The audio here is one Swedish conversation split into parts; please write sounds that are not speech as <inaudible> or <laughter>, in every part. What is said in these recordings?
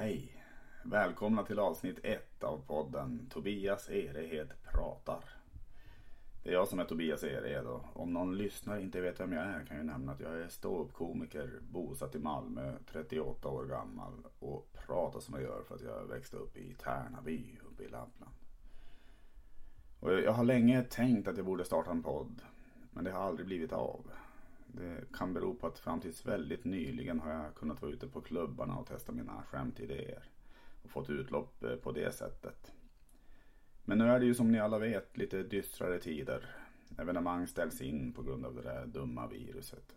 Hej! Välkomna till avsnitt 1 av podden Tobias Erehed pratar. Det är jag som är Tobias Erehed och om någon lyssnare inte vet vem jag är kan jag nämna att jag är ståuppkomiker, bosatt i Malmö, 38 år gammal och pratar som jag gör för att jag växte upp i Tärnaby uppe i Lappland. Och jag har länge tänkt att jag borde starta en podd, men det har aldrig blivit av. Det kan bero på att fram tills väldigt nyligen har jag kunnat vara ute på klubbarna och testa mina skämtidéer. Och fått utlopp eh, på det sättet. Men nu är det ju som ni alla vet lite dystrare tider. Evenemang ställs in på grund av det där dumma viruset.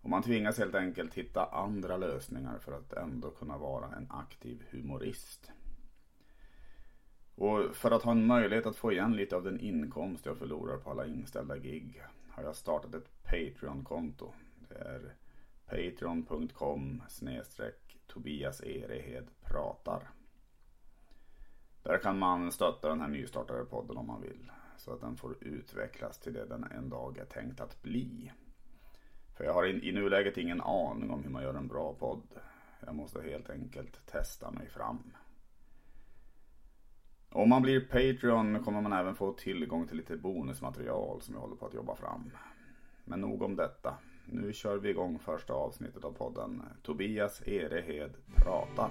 Och man tvingas helt enkelt hitta andra lösningar för att ändå kunna vara en aktiv humorist. Och för att ha en möjlighet att få igen lite av den inkomst jag förlorar på alla inställda gig har jag startat ett Patreon-konto. Det är patreon.com snedstreck Tobias Erehed pratar. Där kan man stötta den här nystartade podden om man vill. Så att den får utvecklas till det den en dag är tänkt att bli. För jag har i, i nuläget ingen aning om hur man gör en bra podd. Jag måste helt enkelt testa mig fram. Om man blir Patreon kommer man även få tillgång till lite bonusmaterial som jag håller på att jobba fram. Men nog om detta. Nu kör vi igång första avsnittet av podden Tobias Erehed pratar.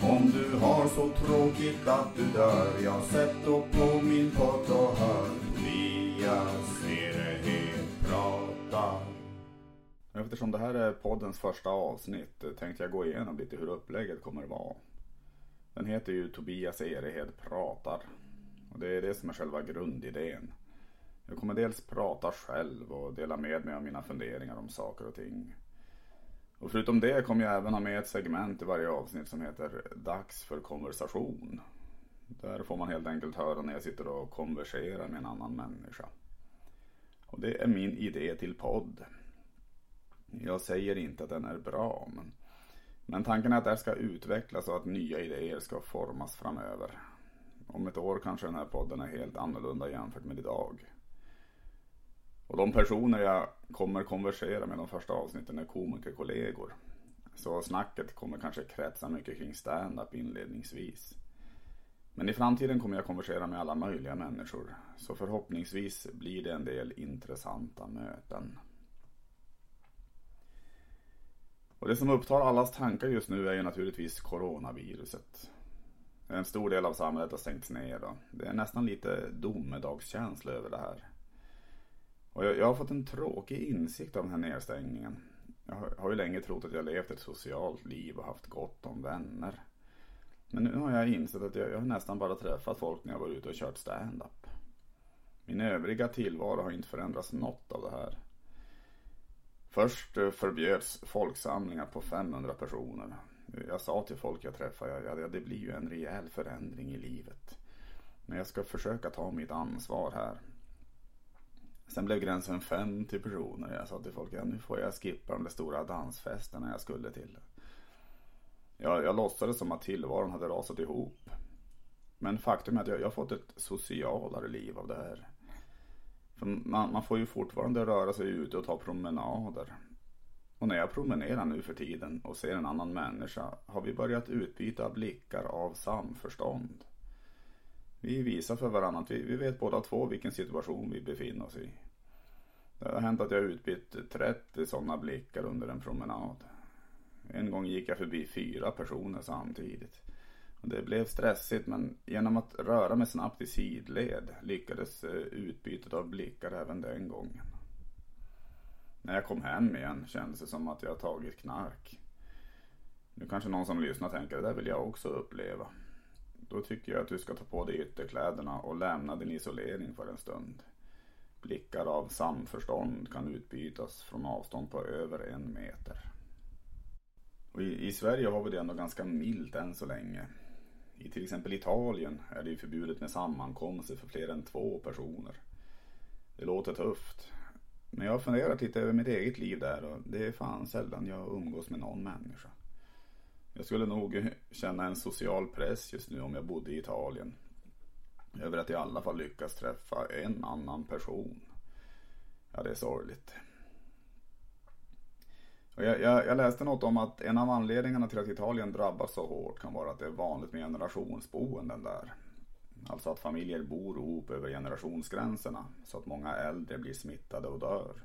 Om du har så tråkigt att du dör, ja sätt då på min podd och hör Tobias Erehed pratar. Eftersom det här är poddens första avsnitt eh, tänkte jag gå igenom lite hur upplägget kommer att vara. Den heter ju Tobias Erehed pratar. Och det är det som är själva grundidén. Jag kommer dels prata själv och dela med mig av mina funderingar om saker och ting. Och förutom det kommer jag även ha med ett segment i varje avsnitt som heter Dags för konversation. Där får man helt enkelt höra när jag sitter och konverserar med en annan människa. Och det är min idé till podd. Jag säger inte att den är bra, men, men tanken är att det här ska utvecklas och att nya idéer ska formas framöver. Om ett år kanske den här podden är helt annorlunda jämfört med idag. Och de personer jag kommer konversera med de första avsnitten är komikerkollegor. Så snacket kommer kanske kretsa mycket kring stand-up inledningsvis. Men i framtiden kommer jag konversera med alla möjliga människor. Så förhoppningsvis blir det en del intressanta möten. Och det som upptar allas tankar just nu är ju naturligtvis coronaviruset. En stor del av samhället har stängts ner och det är nästan lite domedagskänsla över det här. Och jag, jag, har fått en tråkig insikt av den här nedstängningen. Jag har, har ju länge trott att jag levt ett socialt liv och haft gott om vänner. Men nu har jag insett att jag, jag har nästan bara träffat folk när jag varit ute och kört stand-up. Min övriga tillvaro har inte förändrats något av det här. Först eh, förbjöds folksamlingar på 500 personer. Jag sa till folk jag träffade, ja, det blir ju en rejäl förändring i livet. Men jag ska försöka ta mitt ansvar här. Sen blev gränsen 50 personer. Jag sa till folk, ja, nu får jag skippa de där stora dansfesterna jag skulle till. Jag, jag låtsades som att tillvaron hade rasat ihop. Men faktum är att jag, jag har fått ett socialare liv av det här. Man, man får ju fortfarande röra sig ute och ta promenader. Och när jag promenerar nu för tiden och ser en annan människa har vi börjat utbyta blickar av samförstånd. Vi visar för varandra att vi, vi vet båda två vilken situation vi befinner oss i. Det har hänt att jag utbytt 30 sådana blickar under en promenad. En gång gick jag förbi fyra personer samtidigt. Det blev stressigt men genom att röra mig snabbt i sidled lyckades eh, utbytet av blickar även den gången. När jag kom hem igen kändes det som att jag tagit knark. Nu kanske någon som lyssnar tänker det där vill jag också uppleva. Då tycker jag att du ska ta på dig ytterkläderna och lämna din isolering för en stund. Blickar av samförstånd kan utbytas från avstånd på över en meter. Och i, i Sverige har vi det ändå ganska milt än så länge. I till exempel Italien är det ju förbjudet med sammankomster för fler än två personer. Det låter tufft. Men jag har funderat lite över mitt eget liv där och det är fan sällan jag umgås med någon människa. Jag skulle nog känna en social press just nu om jag bodde i Italien. Över att i alla fall lyckas träffa en annan person. Ja, det är sorgligt. Jag, jag, jag, läste något om att en av anledningarna till att Italien drabbas så hårt kan vara att det är vanligt med generationsboenden där. Alltså att familjer bor ihop över generationsgränserna så att många äldre blir smittade och dör.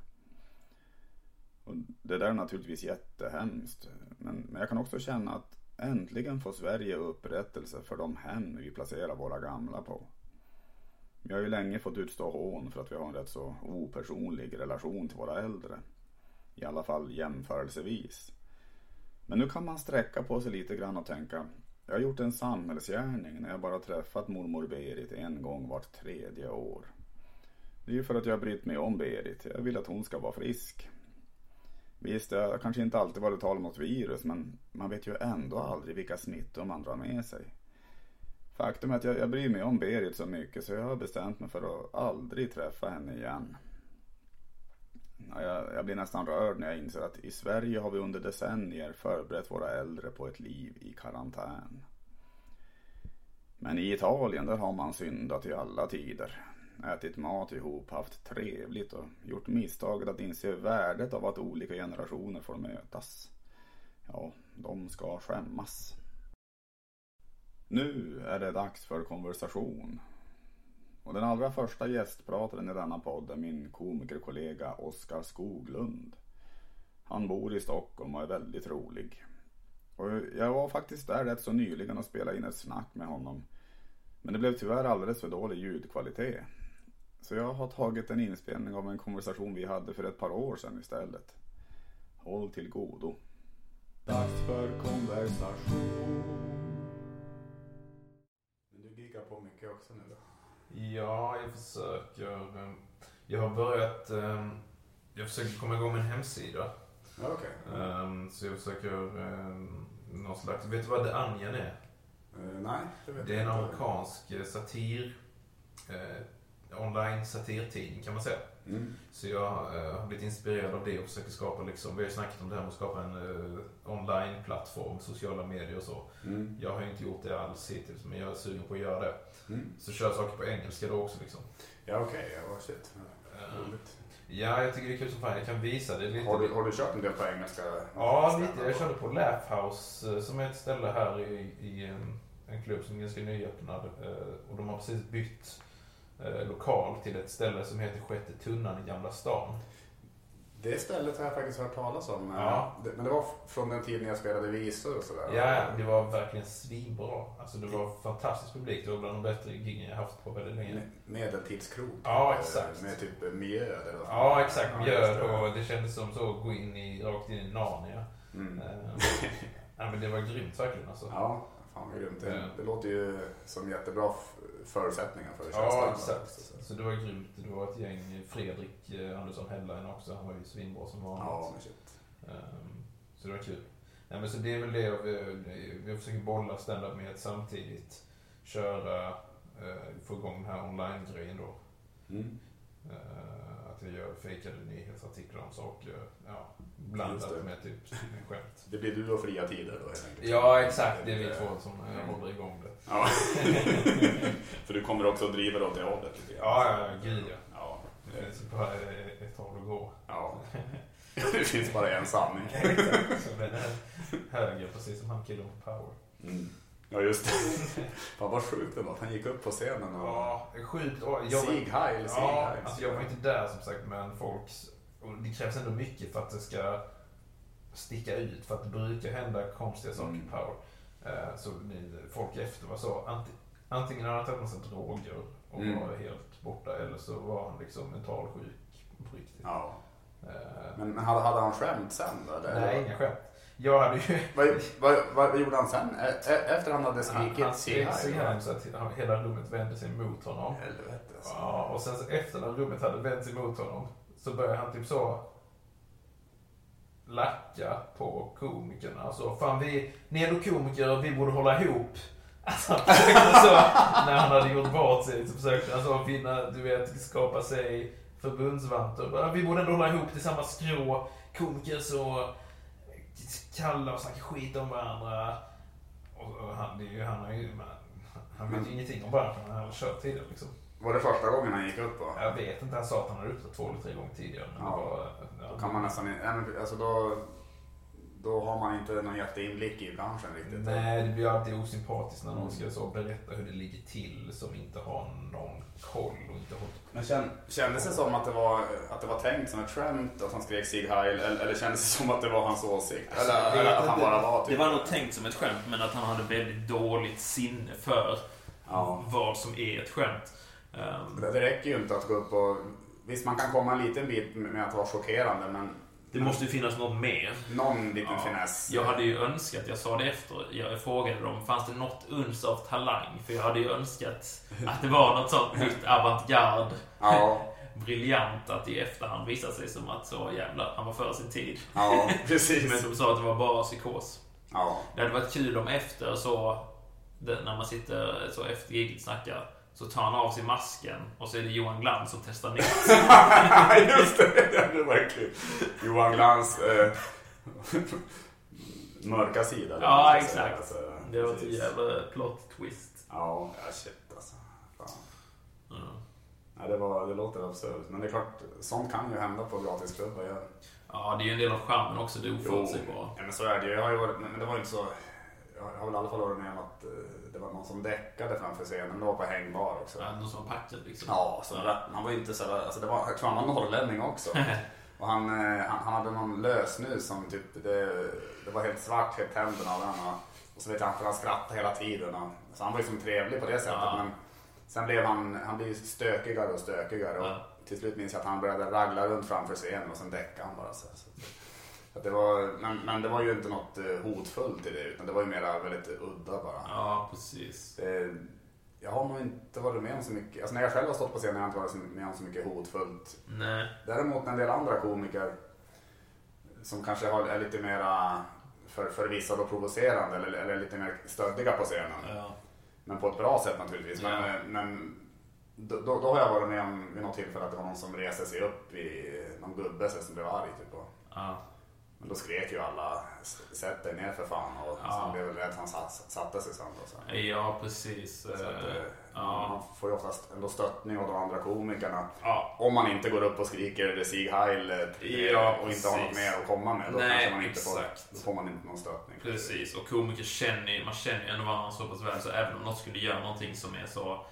Och det där är naturligtvis jättehemskt. Men, men jag kan också känna att äntligen får Sverige upprättelse för de hem vi placerar våra gamla på. Vi har ju länge fått utstå hån för att vi har en rätt så opersonlig relation till våra äldre. I alla fall jämförelsevis. Men nu kan man sträcka på sig lite grann och tänka jag har gjort en samhällsgärning när jag bara träffat mormor Berit en gång vart tredje år. Det är ju för att jag har brytt mig om Berit. Jag vill att hon ska vara frisk. Visst, det har kanske inte alltid varit tal om något virus men man vet ju ändå aldrig vilka smittor man drar med sig. Faktum är att jag, jag bryr mig om Berit så mycket så jag har bestämt mig för att aldrig träffa henne igen. Jag, jag blir nästan rörd när jag inser att i Sverige har vi under decennier förberett våra äldre på ett liv i karantän. Men i Italien där har man syndat i alla tider. Ätit mat ihop, haft trevligt och gjort misstaget att inse värdet av att olika generationer får mötas. Ja, de ska skämmas. Nu är det dags för konversation och den allra första gästprataren i denna podd är min komikerkollega Oskar Skoglund. Han bor i Stockholm och är väldigt rolig. Och jag var faktiskt där rätt så nyligen och spelade in ett snack med honom. Men det blev tyvärr alldeles för dålig ljudkvalitet. Så jag har tagit en inspelning av en konversation vi hade för ett par år sedan istället. Håll till godo. Dags för konversation. Men du giggar på mycket också nu då? Ja, jag försöker. Eh, jag har börjat... Eh, jag försöker komma igång med en hemsida. Okay. Um, så jag försöker någon slags... Vet du vad The Onion är? Uh, nej, det vet Det är en amerikansk satir... Uh, online satirtidning kan man säga. Mm. Så jag uh, har blivit inspirerad av det och försöker skapa liksom, vi har ju snackat om det här med att skapa en uh, online-plattform, sociala medier och så. Mm. Jag har ju inte gjort det alls hittills, men jag är sugen på att göra det. Mm. Så kör saker på engelska då också liksom. Ja okej, okay. ja shit. Roligt. Ja, jag tycker det är kul som fan. Jag kan visa det lite. Har du, har du kört en del på engelska? Ja, lite. Jag körde på Laugh House eh, som är ett ställe här i, i en, en klubb som är ganska nyöppnad. Eh, och de har precis bytt eh, lokal till ett ställe som heter Sjätte Tunnan i Gamla stan. Det stället har jag faktiskt hört talas om. Ja. Men det var från den tiden jag spelade visor och sådär. Ja, det var verkligen svinbra. Alltså det var fantastisk publik. Det var bland de bättre giggen jag haft på väldigt länge. Medeltidskrog. Ja, typ, exakt. Med typ miljö eller vad Ja, exakt. Miljö och det kändes som så att gå in i, rakt in i Narnia. Mm. ja, men det var grymt verkligen alltså. Ja, fan vad grymt. Det, Ja. det låter ju som jättebra förutsättningar för att Ja, exakt. Så det var grymt. Det var ett gäng. Fredrik eh, Andersson Hellberg också. Han var ju svinbra som vanligt. Ja, men shit. Ehm, Så det var kul. Nej, men så det är väl det vi, vi försöker bolla stand-up med att samtidigt köra, eh, få igång den här online-grejen då. Mm. Att jag gör fejkade nyhetsartiklar om saker. Ja, blandat med typ skämt. Det blir du och fria tider då helt enkelt. Ja, exakt. Det är vi två som eh, håller igång det. Ja. <laughs> för du kommer också att driva det åt det hållet lite. Ja, ja, gud ja. Ja. Det finns bara ett håll att gå. ja. <laughs> Det finns bara en sanning. <laughs> Exakt, som den här höger, precis som han killen på Power. Mm. Ja, just det. <laughs> Fan vad sjukt var att han gick upp på scenen och... Ja, sjukt. Jag, Sig Heil, Sig ja, Heil. alltså jag var inte där som sagt, men folks... Och det krävs ändå mycket för att det ska sticka ut. För att det brukar hända konstiga saker Mm. Power. Eh, Så folk efter var så, anti, antingen har han tagit massa droger och Mm. var helt borta, eller så var han liksom mentalsjuk på riktigt. Ja. Eh, Men, hade, hade han skämt sen? Eller? Nej, inga skämt. Jag hade ju... Vad, vad, vad gjorde han sen? E- efter han hade skrikit han skrek så att han- hela rummet vände sig mot honom. Helvete alltså. Ja, och sen så efter när rummet hade vänt sig mot honom så började han typ så lacka på komikerna. Alltså, fan vi, ni är nog komiker, vi borde hålla ihop. Alltså han försökte så, <laughs> när han hade gjort bort sig, så försökte han så finna, du vet, skapa sig förbundsvanter. Bara, Vi borde ändå hålla ihop till samma skrå. Komiker så kalla och snacka skit om varandra. Och, och han, det är ju, han, har ju, han vet ju ingenting om branschen, han har aldrig kört tidigare liksom. Var det första gången han gick upp? Då? Jag vet inte, han sa att han hade uppträtt två eller tre gånger tidigare. Men Ja. det var, ja. Då kan man nästan alltså då, har inte någon jätteinblick i branschen riktigt. Nej, det blir alltid osympatiskt när någon ska så berätta hur det ligger till som inte har någon koll och inte har... Men kän, kändes det som att det, var, att det var tänkt som ett skämt att han skrek Sieg Heil eller, eller kändes det som att det var hans åsikt? Alltså, eller, att han bara var typ... Det var nog tänkt som ett skämt, men att han hade väldigt dåligt sinne för Ja. vad som är ett skämt. Det, det räcker ju inte att gå upp och... Visst, man kan komma en liten bit med att vara chockerande men det måste ju finnas något mer. någon liten Ja. finess. Jag hade ju önskat, jag sa det efter, jag frågade dem, fanns det något uns av talang? För jag hade ju önskat att det var något sånt nytt avantgarde, Ja, <laughs> briljant, att i efterhand visade sig som att så jävlar, han var före sin tid. ja, <laughs> precis. Men de sa att det var bara psykos. Ja, Det hade varit kul om efter så, när man sitter så efter giget snackar, så tar han av sig masken och så är det Johan Glans som testar nytt. <laughs> just det. Det var verkligen Johan Glans eh, <laughs> mörka sida. Ja, exakt. Alltså, Det var ett jävla plot twist. Ja, ja, shit alltså. Fan. Ja. Ja, det, var, det låter absurt. Men det är klart, sånt kan ju hända på gratisklubbar. Ja, det är ju en del av charmen också, det oförutsägbara. Ja, men så är det ju. Jag har ju varit, men det var ju inte så... Jag har väl i alla fall varit med om att eh, det var någon som däckade framför scenen. Men det var på hängbar också. Ja, någon som var packad liksom. Ja, så han var ju inte så där- alltså det var, jag tror han var norrlänning också. <laughs> Och han, eh, han, han hade någon lösnus som typ, det, det var helt svart i tänderna av den. Och, och så vet jag inte, han skrattade hela tiden. Och, så han var ju som trevlig på det sättet. Ja. Men sen blev han, han blev stökigare och stökigare. Och Ja. till slut minns jag att han började ragla runt framför scenen och sen däckade han bara. Så, så, det var, men, men det var ju inte något eh, hotfullt i det utan det var ju mera väldigt udda bara. Ja, precis. Det, jag har nog inte varit med om så mycket, alltså när jag själv har stått på scenen har jag inte varit med om så mycket hotfullt. Nej. Däremot en del andra komiker som kanske är lite mera för, för vissa då provocerande eller, eller lite mer stöddiga på scenen. Ja. Men på ett bra sätt naturligtvis. Men, Ja. eh, men då, då då har jag varit med om vid något tillfälle att det var någon som reste sig upp i någon gubbe som blev arg typ. Och, Ja. Men då skrek ju alla sätt dig ner för fan och Ja. han blev väl rädd att han satt, satte sig sen. Och så. ja, precis. Så att, Eh, eh, ja. Man får ju oftast ändå stöttning av de andra komikerna. Ja, Om man inte går upp och skriker Sieg Heil eh, Ja, och inte har något precis. mer att komma med. Då, Nej, kanske man inte får, då får man inte någon stöttning. precis. Och komiker känner ju, man känner ju ändå varandra så pass väl så även om något skulle göra någonting som är så...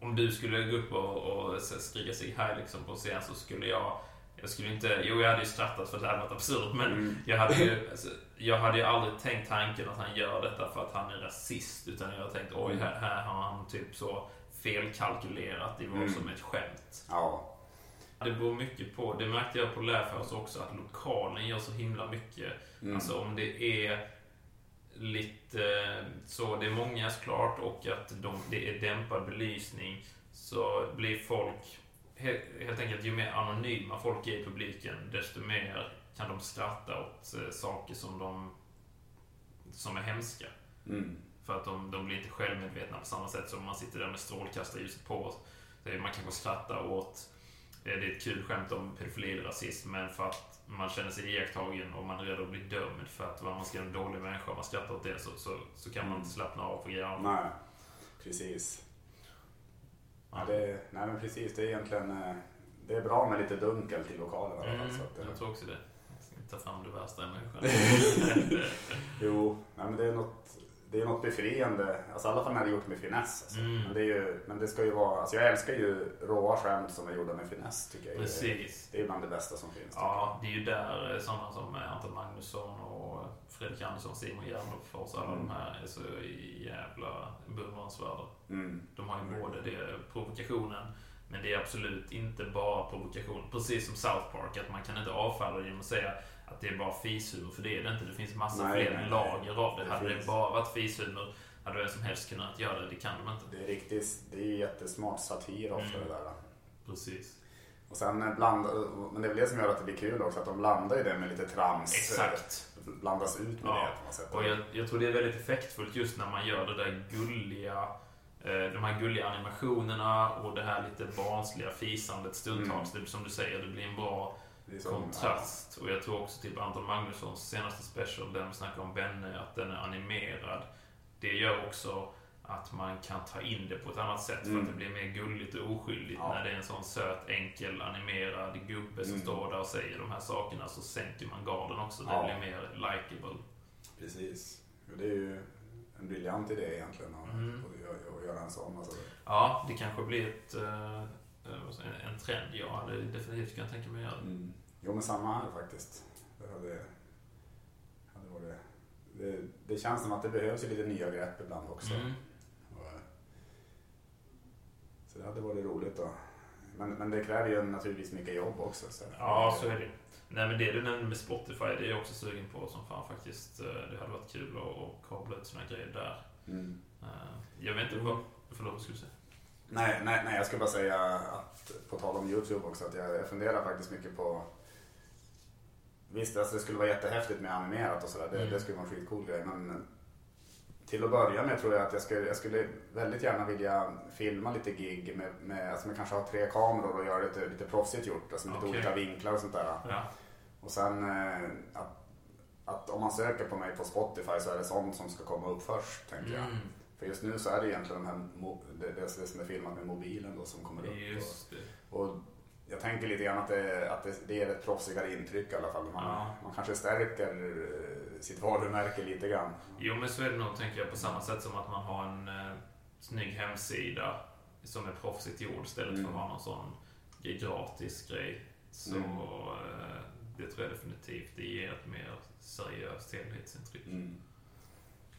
Om du skulle gå upp och, och skrika sig här liksom på scen så skulle jag... Jag skulle inte... Jo, jag hade ju skrattat för att det hade varit absurt men Mm. jag hade ju... <laughs> Alltså, jag hade ju aldrig tänkt tanken att han gör detta för att han är rasist utan jag har tänkt oj, Mm. här, här har han typ så felkalkylerat i vad Mm. som är ett skämt. Ja, Det beror mycket på, det märkte jag på Lärförs också, att lokalen gör så himla mycket. Mm. Alltså om det är lite så, det är många såklart och att de, det är dämpad belysning så blir folk, helt, helt enkelt ju mer anonyma folk är i publiken desto mer kan de skratta åt eh, saker som de som är hemska. mm. För att de, de blir inte självmedvetna på samma sätt som man sitter där med strålkastarljuset på. Så Man kanske skrattar åt, eh, det är ett kul skämt om pedofili rasism, men för att man känner sig iakttagen och man är rädd att bli dömd för att man ska en dålig människa och man skrattar åt det så, så, så kan man inte slappna av på grejer. Nej, precis. Ja, det, nej men precis, det är egentligen eh, det är bra med lite dunkelt i lokalen. Mm, så att, eh, jag tror också det. Ta fram det värsta i människan. <laughs> Jo, nej, men det är något, det är något befriande. Alltså, I alla fall när det är gjort med finess. Alltså. Mm. Men, det är ju, men det ska ju vara, alltså, jag älskar ju råa skämt som är gjorda med finess. Tycker jag. Precis. Det är bland det bästa som finns. Ja, det är ju där eh, sådana som Anton Magnusson och Fredrik Andersson, Simon Gärdenfors, alla Mm. de här är så jävla beundransvärda. Mm. De har ju både det, provokationen, men det är absolut inte bara provokation. Precis som South Park, att man kan inte avfärda det genom att säga att det är bara fishumor, för det är det inte. Det finns massa Nej, fler nej, nej. lager av det. Det hade det finns. bara varit fishumor hade vem som helst kunnat göra det. Det kan de inte. Det är riktigt, det är jättesmart satir ofta Mm. det där. Precis. Och sen bland, men det är väl det som gör att det blir kul också, att de blandar ju det med lite trams. Exakt. Blandas ut med Ja. det på något sätt. Och jag, jag tror det är väldigt effektfullt just när man gör det där gulliga eh, de här gulliga animationerna och det här lite barnsliga fisandet stundtals. Det, som du säger, det blir en bra så- kontrast. Och jag tror också typ Anton Magnussons senaste special, där de snackar om Benne, att den är animerad. Det gör också att man kan ta in det på ett annat sätt för Mm. att det blir mer gulligt och oskyldigt. Ja. När det är en sån söt, enkel, animerad gubbe som Mm. står där och säger de här sakerna så sänker man garden också. Det Ja. blir mer likeable. Precis. Och det är ju en briljant idé egentligen att, Mm. att, göra- att en sån. Alltså. Ja, det kanske blir ett, eh, eh, jag, en trend. Ja, det definitivt kan jag tänka mig göra. Mm. Jo men samma här faktiskt. Det, hade, hade varit, det, det känns som att det behövs lite nya grepp ibland också. Mm. Så det hade varit roligt då. Men, men det kräver ju naturligtvis mycket jobb också. Så. Ja, så är det. Nej men det du nämnde med Spotify, det är jag också sugen på som fan faktiskt. Eh, Det hade varit kul att, kabla ut såna grejer där. Mm. Eh, Jag vet inte vad... Förlåt, vad skulle du säga? Nej, nej, nej, jag ska bara säga att på tal om Youtube också att jag, jag funderar faktiskt mycket på Visst, alltså det skulle vara jättehäftigt med animerat och sådär. Det, Mm. det skulle vara en skitcool grej. Men till att börja med tror jag att jag skulle, jag skulle väldigt gärna vilja filma lite gig med, med alltså man kanske har tre kameror och göra lite, lite proffsigt gjort. Alltså med lite Okej. olika vinklar och sånt där. Ja. Och sen eh, att, att om man söker på mig på Spotify så är det sånt som ska komma upp först, tänker jag. Mm. För just nu så är det egentligen de här, det, det, det som är filmat med mobilen då som kommer upp. Just det. Och, och jag tänker lite grann att det, att det, det ger ett proffsigare intryck i alla fall. Man, Ja. man kanske stärker eh, sitt varumärke lite grann. Jo men så är det nog, tänker jag, på samma sätt som att man har en eh, snygg hemsida som är proffsigt gjord istället för Mm. att ha någon sån gratis grej. Så Mm. eh, det tror jag definitivt, det ger ett mer seriöst helhetsintryck. Mm.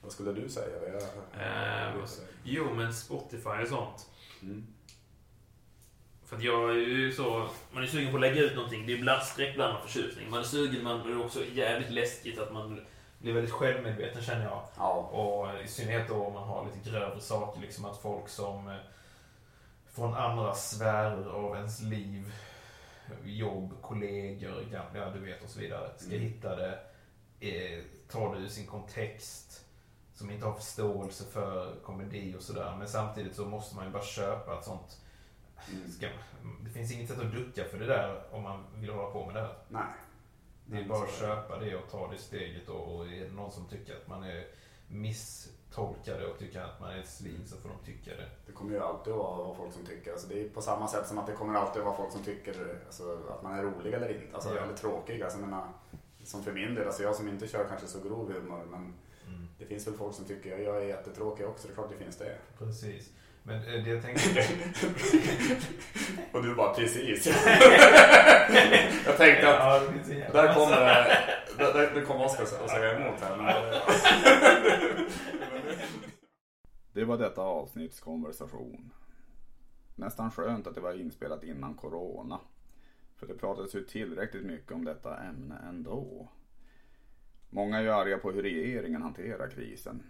Vad skulle du säga? Jag, Eh, vad- Jo men Spotify och sånt. mm. För att jag är ju så, man är sugen på att lägga ut någonting. Det är ibland skräckblandad förtjusning. Man är sugen, men det är också jävligt läskigt att man blir väldigt självmedveten känner jag. Ja. Och i synnerhet då om man har lite grövre saker, liksom att folk som eh, från andra sfärer av ens liv, jobb, kollegor, ja du vet och så vidare, ska Mm. hitta det, eh, ta det ur sin kontext, som inte har förståelse för komedi och sådär. Men samtidigt så måste man ju bara köpa ett sånt. Ska, det finns inget sätt att ducka för det där om man vill hålla på med det här. Nej. Det är bara att köpa det och ta det steget och, och är det någon som tycker att man är misstolkade och tycker att man är ett svin så får de tycka det. Det kommer ju alltid att vara folk som tycker. Alltså det är på samma sätt som att det kommer alltid att vara folk som tycker alltså, att man är rolig eller inte. Alltså, Ja. Eller tråkig. Alltså, menar, som för min del, alltså jag som inte kör kanske så grov humor. Men Mm. det finns väl folk som tycker att jag är jättetråkig också. Det är klart det finns det. Precis. Men eh, det jag tänkte... <laughs> Och du bara precis. <laughs> jag tänkte att ja, där kommer där, där, där kommer Oskar att säga emot här. <laughs> Det var detta avsnitts konversation. Nästan skönt att det var inspelat innan corona. För det pratades ju tillräckligt mycket om detta ämne ändå. Många är ju arga på hur regeringen hanterar krisen.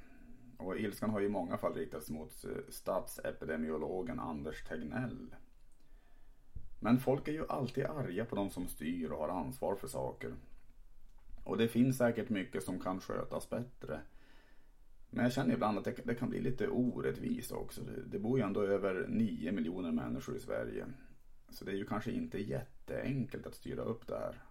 Och ilskan har ju i många fall riktats mot eh, statsepidemiologen Anders Tegnell. Men folk är ju alltid arga på de som styr och har ansvar för saker. Och det finns säkert mycket som kan skötas bättre. Men jag känner ibland att det, det kan bli lite orättvist också. Det, det bor ju ändå över 9 miljoner människor i Sverige. Så det är ju kanske inte jätteenkelt att styra upp det här.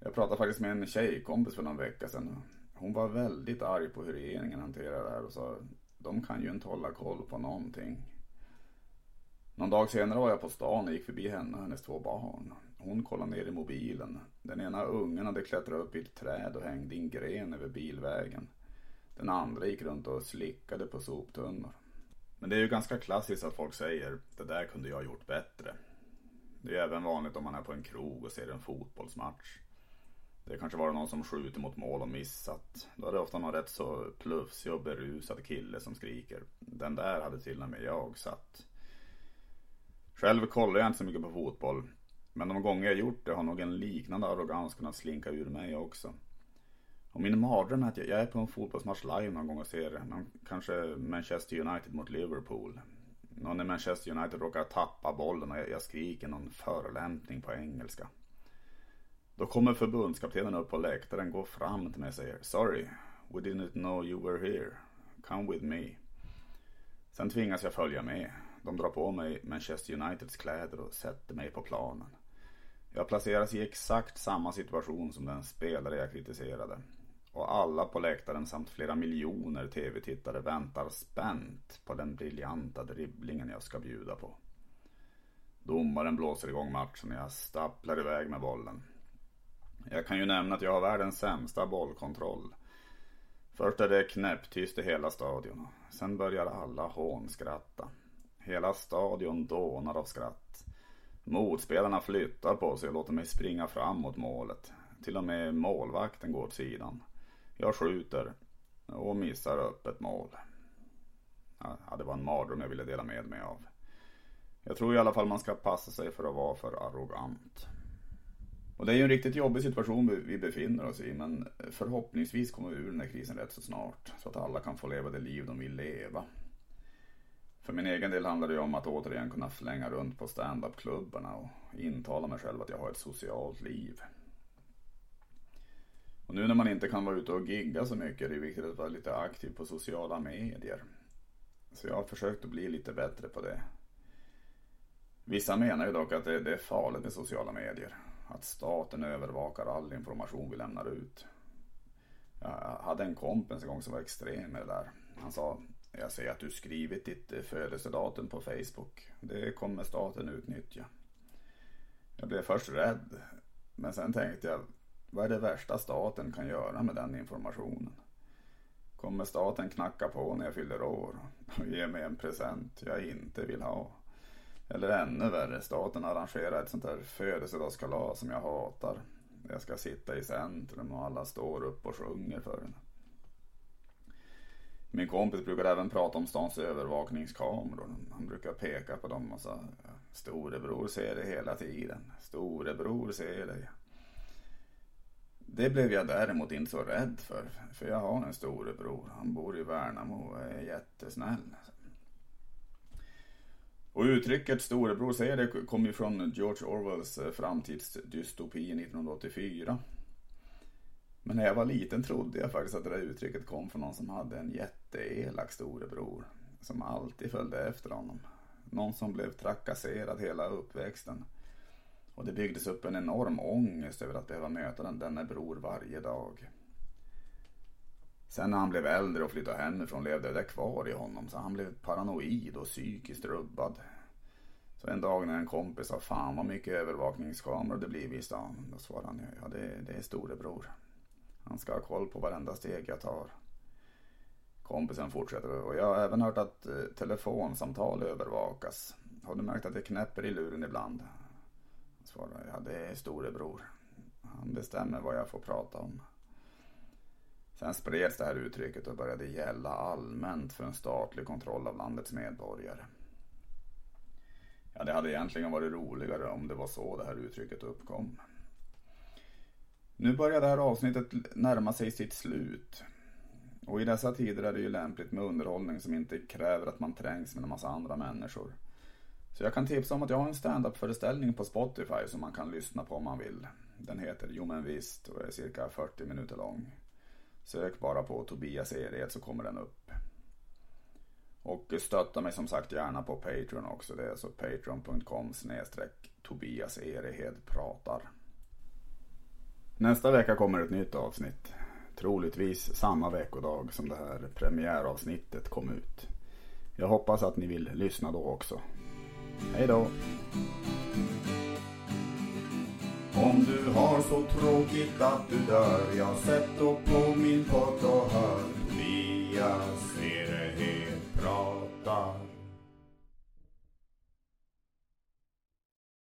Jag pratade faktiskt med en tjejkompis för någon vecka sedan. Hon var väldigt arg på hur regeringen hanterade det här och sa de kan ju inte hålla koll på någonting. Någon dag senare var jag på stan och gick förbi henne och hennes två barn. Hon kollade ner i mobilen. Den ena ungen hade klättrat upp i ett träd och hängde i en gren över bilvägen. Den andra gick runt och slickade på soptunnor. Men det är ju ganska klassiskt att folk säger det där kunde jag gjort bättre. Det är även vanligt om man är på en krog och ser en fotbollsmatch. Det kanske var någon som skjuter mot mål och missat. Då är det ofta någon rätt så plufsig och berusad kille som skriker. Den där hade till och med jag satt. Själv kollar jag inte så mycket på fotboll. Men de gånger jag gjort det har nog en liknande arrogans kunnat slinka ur mig också. Och min mardröm är att jag är på en fotbollsmatch live någon gång och ser någon, kanske Manchester United mot Liverpool. Någon i Manchester United råkar tappa bollen och jag, jag skriker någon förolämpning på engelska. Då kommer förbundskaptenen upp på läktaren, går fram till mig och säger Sorry, we didn't know you were here. Come with me. Sen tvingas jag följa med. De drar på mig Manchester Uniteds kläder och sätter mig på planen. Jag placeras i exakt samma situation som den spelare jag kritiserade. och alla på läktaren samt flera miljoner tv-tittare väntar spänt på den briljanta dribblingen jag ska bjuda på. Domaren blåser igång matchen och jag stapplar iväg med bollen. Jag kan ju nämna att jag har världens sämsta bollkontroll. Först är det knäpptyst i hela stadion. Sen börjar alla hånskratta. Hela stadion dånar av skratt. Motspelarna flyttar på sig och låter mig springa fram mot målet. Till och med målvakten går åt sidan. Jag skjuter och missar öppet mål. Ja, det var en mardröm jag ville dela med mig av. Jag tror i alla fall man ska passa sig för att vara för arrogant. Och det är ju en riktigt jobbig situation vi befinner oss i men förhoppningsvis kommer vi ur den här krisen rätt så snart. Så att alla kan få leva det liv de vill leva. För min egen del handlar det ju om att återigen kunna flänga runt på standup-klubbarna och intala mig själv att jag har ett socialt liv. Och nu när man inte kan vara ute och gigga så mycket är det viktigt att vara lite aktiv på sociala medier. Så jag har försökt att bli lite bättre på det. Vissa menar ju dock att det, är farligt med sociala medier. Att staten övervakar all information vi lämnar ut. Jag hade en kompis en gång som var extrem med det där. Han sa, jag ser att du skrivit ditt eh, födelsedatum på Facebook. Det kommer staten utnyttja. Jag blev först rädd. Men sen tänkte jag, vad är det värsta staten kan göra med den informationen? Kommer staten knacka på när jag fyller år och ge mig en present jag inte vill ha? Eller ännu värre, staten arrangerar ett sånt där födelsedagskalas som jag hatar. Jag ska sitta i centrum och alla står upp och sjunger för en. Min kompis brukar även prata om stans övervakningskameror. Han brukar peka på dem och säga Storebror ser dig hela tiden. Storebror ser dig. Det blev jag däremot inte så rädd för. För jag har en storebror. Han bor i Värnamo och är jättesnäll. Och uttrycket storebror ser det kommer ju från George Orwells eh, framtidsdystopi 1984. Men när jag var liten trodde jag faktiskt att det där uttrycket kom från någon som hade en jätteelak storebror. Som alltid följde efter honom. Någon som blev trakasserad hela uppväxten. Och det byggdes upp en enorm ångest över att behöva möta den, denne bror varje dag. Sen när han blev äldre och flyttade hemifrån levde det kvar i honom så han blev paranoid och psykiskt rubbad. Så en dag när en kompis sa fan vad mycket övervakningskameror det blir i stan. Då svarade han ja det, det är storebror. Han ska ha koll på varenda steg jag tar. Kompisen fortsätter och jag har även hört att eh, telefonsamtal övervakas. Har du märkt att det knäpper i luren ibland? Svarar ja det är storebror. Han bestämmer vad jag får prata om. Sen spreds det här uttrycket och började gälla allmänt för en statlig kontroll av landets medborgare. Ja, det hade egentligen varit roligare om det var så det här uttrycket uppkom. Nu börjar det här avsnittet närma sig sitt slut. Och i dessa tider är det ju lämpligt med underhållning som inte kräver att man trängs med en massa andra människor. Så jag kan tipsa om att jag har en stand-up-föreställning på Spotify som man kan lyssna på om man vill. Den heter Jo men visst och är cirka 40 minuter lång. Sök bara på Tobias Ered så kommer den upp. Och stötta mig som sagt gärna på Patreon också. Det är alltså patreon.com snedstreck Tobias Erehed pratar. Nästa vecka kommer ett nytt avsnitt. Troligtvis samma veckodag som det här premiäravsnittet kom ut. Jag hoppas att ni vill lyssna då också. Hej då! Om du har så tråkigt att du dör Ja, sätt då på min podd och hör. Tobias Erehed prata.